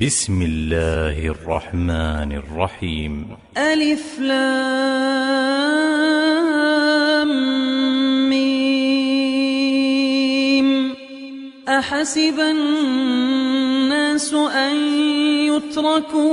بسم الله الرحمن الرحيم. ألف لام ميم. أحسب الناس أن يتركوا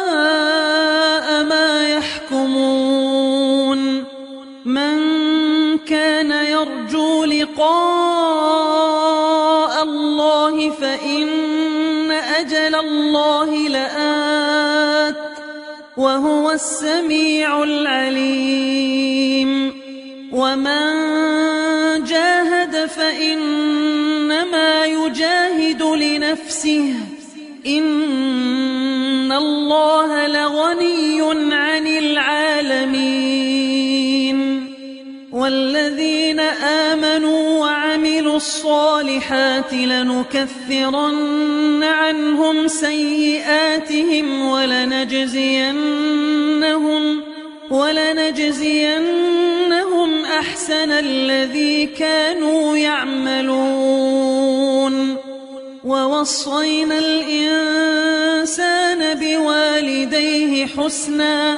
الله لآت وهو السميع العليم. ومن جاهد فإنما يجاهد لنفسه. إن الله لغني الصالحات لنكفرن عنهم سيئاتهم ولنجزينهم ولنجزينهم أحسن الذي كانوا يعملون ووصينا الإنسان بوالديه حسنا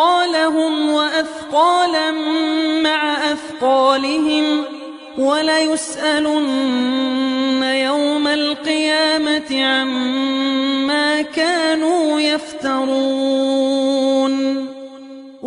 أثقالهم وأثقالا مع أثقالهم وليسألن يوم القيامة عما كانوا يفترون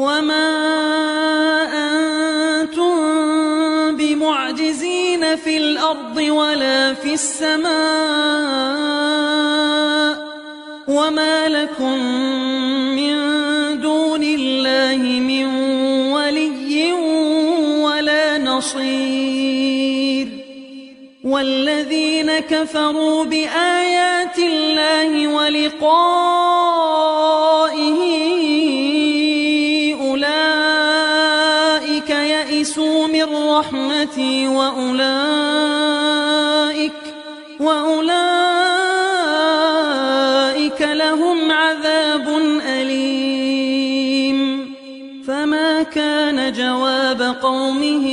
وما أنتم بمعجزين في الأرض ولا في السماء وما لكم من دون الله من ولي ولا نصير والذين كفروا بآيات الله ولقائه من رحمتي وأولئك وأولئك لهم عذاب أليم. فما كان جواب قومه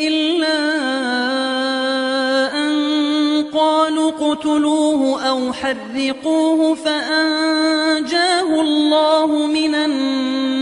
إلا أن قالوا اقتلوه أو حرقوه فأنجاه الله من النار.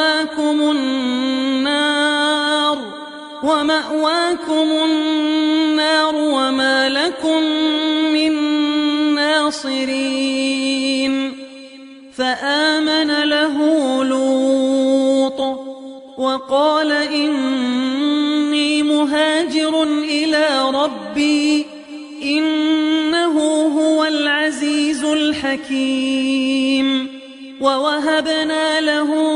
ومأواكم النار ومأواكم النار وما لكم من ناصرين فآمن له لوط وقال إني مهاجر إلى ربي إنه هو العزيز الحكيم ووهبنا له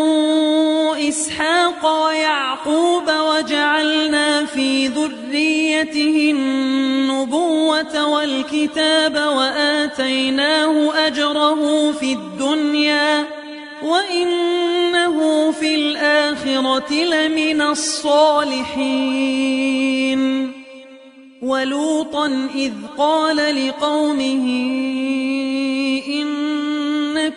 إسحاق ويعقوب وجعلنا في ذريته النبوة والكتاب وآتيناه أجره في الدنيا وإنه في الآخرة لمن الصالحين. ولوطا إذ قال لقومه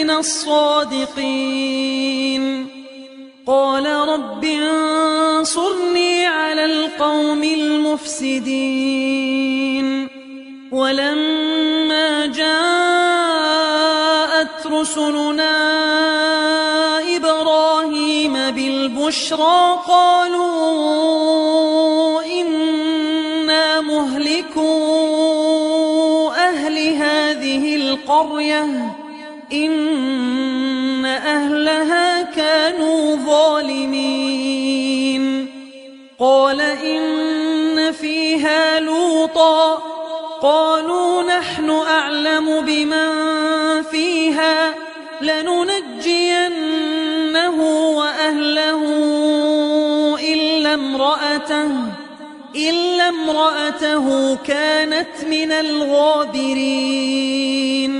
من الصادقين. قال رب انصرني على القوم المفسدين. ولما جاءت رسلنا إبراهيم بالبشرى قالوا إن مهلكو أهل هذه القرية. إن أهلها كانوا ظالمين. قال إن فيها لوطا. قالوا نحن أعلم بمن فيها. لننجينه وأهله إلا امرأته إلا امرأته كانت من الغابرين.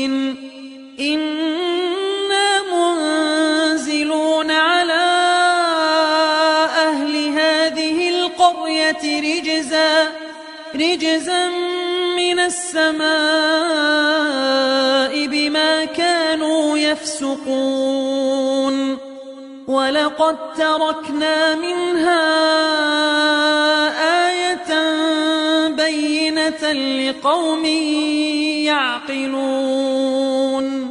رجزا رجزا من السماء بما كانوا يفسقون. ولقد تركنا منها آية بينة لقوم يعقلون.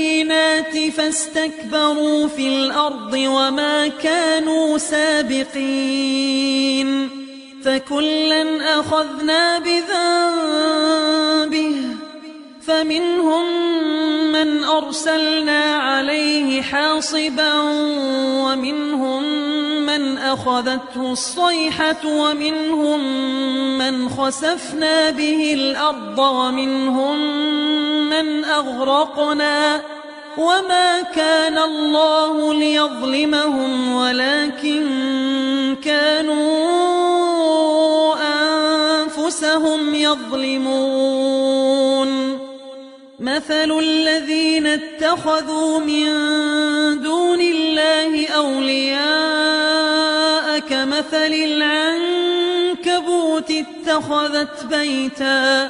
بالبينات فاستكبروا في الأرض وما كانوا سابقين فكلا أخذنا بذنبه فمنهم من أرسلنا عليه حاصبا ومنهم من أخذته الصيحة ومنهم من خسفنا به الأرض ومنهم من أغرقنا وما كان الله ليظلمهم ولكن كانوا أنفسهم يظلمون مثل الذين اتخذوا من دون الله أولياء كمثل العنكبوت اتخذت بيتا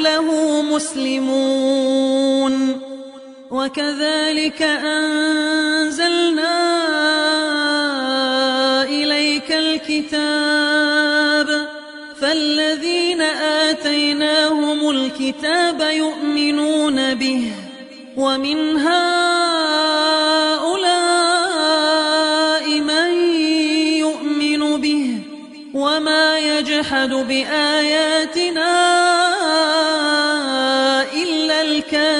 له مسلمون. وكذلك أنزلنا إليك الكتاب. فالذين آتيناهم الكتاب يؤمنون به. ومن هؤلاء من يؤمن به. وما يجحد بآياتنا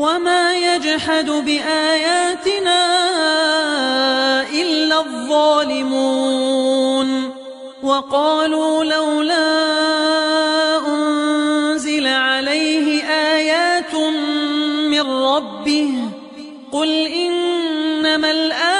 وما يجحد بآياتنا إلا الظالمون وقالوا لولا أنزل عليه آيات من ربه قل إنما الآيات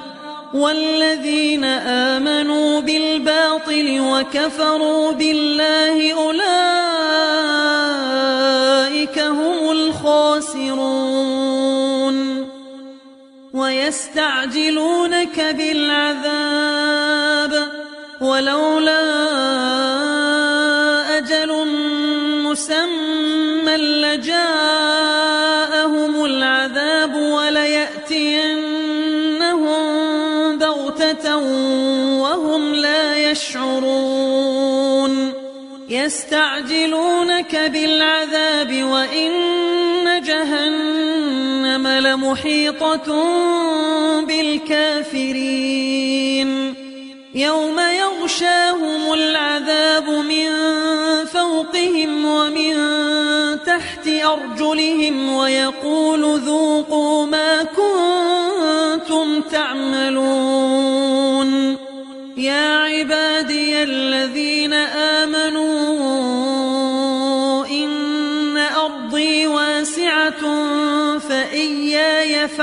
والذين آمنوا بالباطل وكفروا بالله أولئك هم الخاسرون ويستعجلونك بالعذاب ولولا يستعجلونك بالعذاب وإن جهنم لمحيطة بالكافرين. يوم يغشاهم العذاب من فوقهم ومن تحت أرجلهم ويقول ذوقوا ما كنتم تعملون.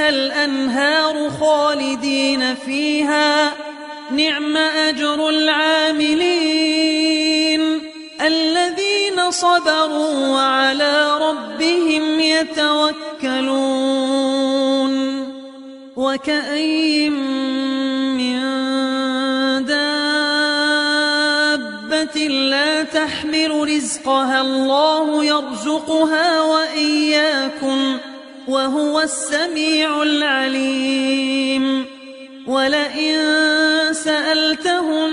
تحتها الأنهار خالدين فيها. نعم أجر العاملين. الذين صبروا وعلى ربهم يتوكلون. وكأين من دابة لا تحمل رزقها الله يرزقها وإياكم. وهو السميع العليم. ولئن سألتهم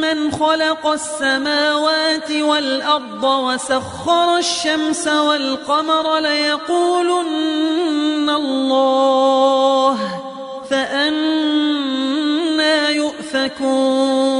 من خلق السماوات والأرض وسخر الشمس والقمر ليقولن الله فأنا يؤفكون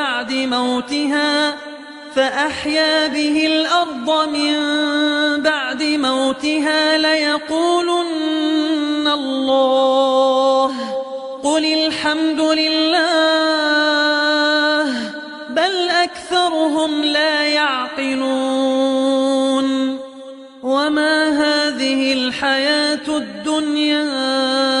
موتها فأحيا به الأرض من بعد موتها ليقولن الله قل الحمد لله بل أكثرهم لا يعقلون وما هذه الحياة الدنيا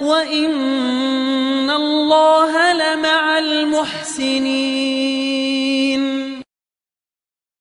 وإن الله لمع المحسنين